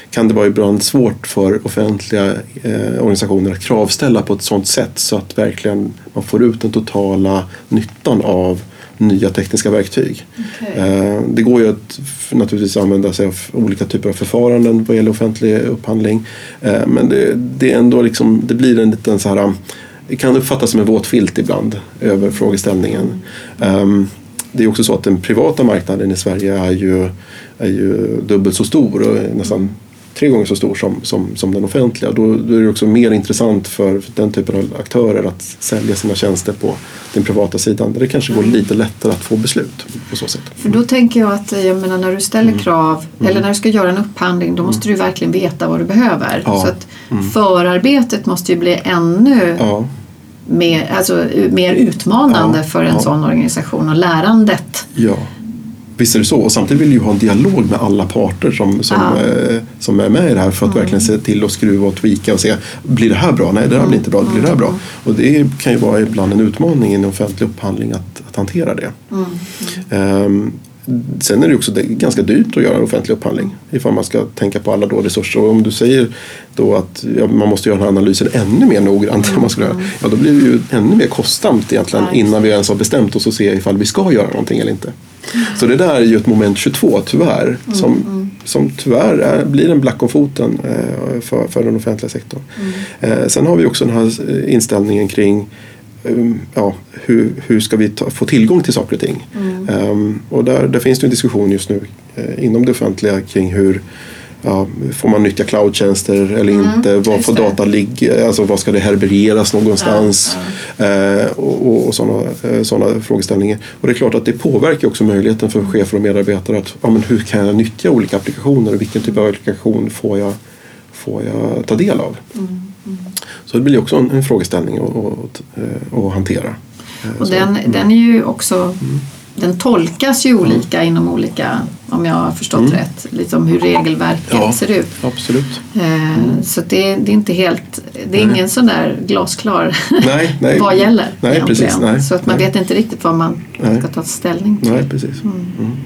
kan det vara ibland svårt för offentliga eh, organisationer att kravställa på ett sådant sätt så att verkligen man får ut den totala nyttan av nya tekniska verktyg. Okay. Eh, det går ju att naturligtvis använda sig av olika typer av förfaranden vad gäller offentlig upphandling. Eh, men det, det, är ändå liksom, det blir en liten så här det kan uppfattas som en våt filt ibland över frågeställningen. Mm. Det är också så att den privata marknaden i Sverige är ju, är ju dubbelt så stor och nästan tre gånger så stor som, som, som den offentliga. Då, då är det också mer intressant för den typen av aktörer att sälja sina tjänster på den privata sidan där det kanske går lite lättare att få beslut på så sätt. För då tänker jag att jag menar, när du ställer mm. krav mm. eller när du ska göra en upphandling då måste mm. du verkligen veta vad du behöver. Ja. Så att mm. förarbetet måste ju bli ännu ja. Mer, alltså, mer utmanande ja. för en sån organisation och lärandet. Ja. Visst är det så. Och samtidigt vill vi ju ha en dialog med alla parter som, som, ja. eh, som är med i det här för att mm. verkligen se till att skruva och tweaka och se blir det här bra? Nej, det här blir inte bra. Blir det här bra? Och det kan ju vara ibland en utmaning i en offentlig upphandling att, att hantera det. Mm. Um, Sen är det också ganska dyrt att göra en offentlig upphandling ifall man ska tänka på alla då resurser. Och om du säger då att ja, man måste göra den här analysen ännu mer noggrant mm. än man skulle göra, ja då blir det ju ännu mer kostsamt egentligen Nej. innan vi ens har bestämt oss och se ifall vi ska göra någonting eller inte. Mm. Så det där är ju ett moment 22 tyvärr mm, som, mm. som tyvärr är, blir en black om foten eh, för, för den offentliga sektorn. Mm. Eh, sen har vi också den här inställningen kring ja, hur, hur ska vi ta, få tillgång till saker och ting? Mm. Um, och där, där finns det en diskussion just nu uh, inom det offentliga kring hur ja, får man nyttja cloudtjänster eller mm, inte? Var får data ligga? Alltså var ska det herbereras någonstans? Ja, ja. Uh, och, och sådana såna frågeställningar. Och det är klart att det påverkar också möjligheten för chefer och medarbetare att ja, men hur kan jag nyttja olika applikationer och vilken typ av applikation får jag, får jag ta del av? Mm. Så det blir också en, en frågeställning att, att, hantera. Och den, den är ju också mm. Den tolkas ju olika mm. inom olika, om jag har förstått mm. rätt, liksom hur regelverket ja, ser ut. Absolut. Eh, mm. Så det, det, är inte helt, det är nej. ingen sån där glasklar nej, nej. vad gäller nej, precis, nej, Så att man vet inte riktigt vad man ska ta ställning till. Nej, precis. Mm.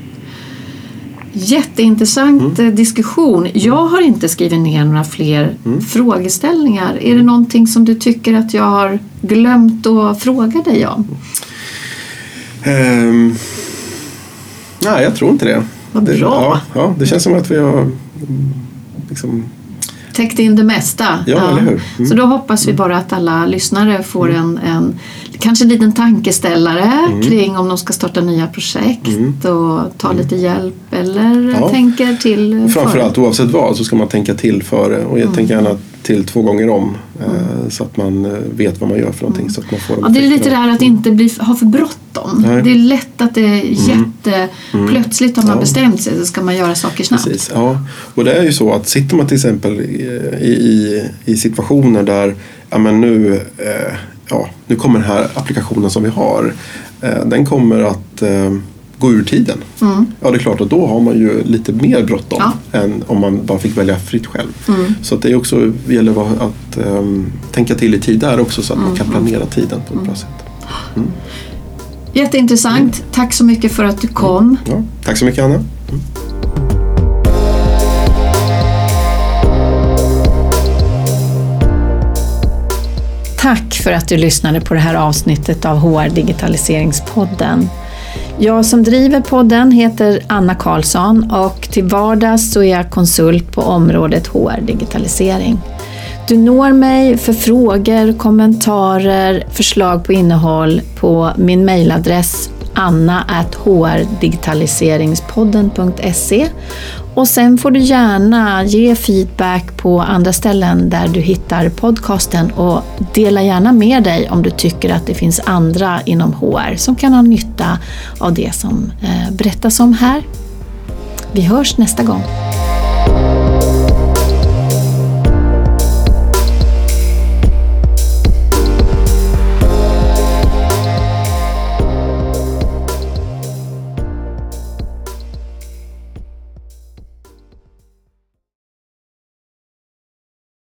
Mm. Jätteintressant mm. diskussion. Jag har inte skrivit ner några fler mm. frågeställningar. Är det någonting som du tycker att jag har glömt att fråga dig om? Um, nej, jag tror inte det. Vad bra. Det, ja, ja, det känns som att vi har liksom, täckt in det mesta. Ja, ja. Mm. Så då hoppas vi bara att alla lyssnare får mm. en, en kanske en liten tankeställare mm. kring om de ska starta nya projekt mm. och ta mm. lite hjälp eller ja. tänker till. Framförallt oavsett vad så ska man tänka till före och jag mm. tänker gärna att till två gånger om. Mm. Så att man vet vad man gör för någonting. Så att man får ja, det är lite det här att inte bli, ha för bråttom. Det är lätt att det är mm. jätte... Mm. Plötsligt har man ja. bestämt sig så ska man göra saker snabbt. Precis, ja. Och det är ju så att sitter man till exempel i, i, i situationer där ja, men nu, eh, ja, nu kommer den här applikationen som vi har. Eh, den kommer att eh, gå ur tiden. Mm. Ja det är klart och då har man ju lite mer bråttom ja. än om man bara fick välja fritt själv. Mm. Så att det är också, gäller att um, tänka till i tid där också så att mm. man kan planera tiden på ett bra sätt. Mm. Jätteintressant. Tack så mycket för att du kom. Ja, tack så mycket Anna. Tack för att du lyssnade på det här avsnittet av HR Digitaliseringspodden. Jag som driver podden heter Anna Karlsson och till vardags så är jag konsult på området HR Digitalisering. Du når mig för frågor, kommentarer, förslag på innehåll på min mejladress anna.hrdigitaliseringspodden.se och sen får du gärna ge feedback på andra ställen där du hittar podcasten och dela gärna med dig om du tycker att det finns andra inom HR som kan ha nytta av det som eh, berättas om här. Vi hörs nästa gång.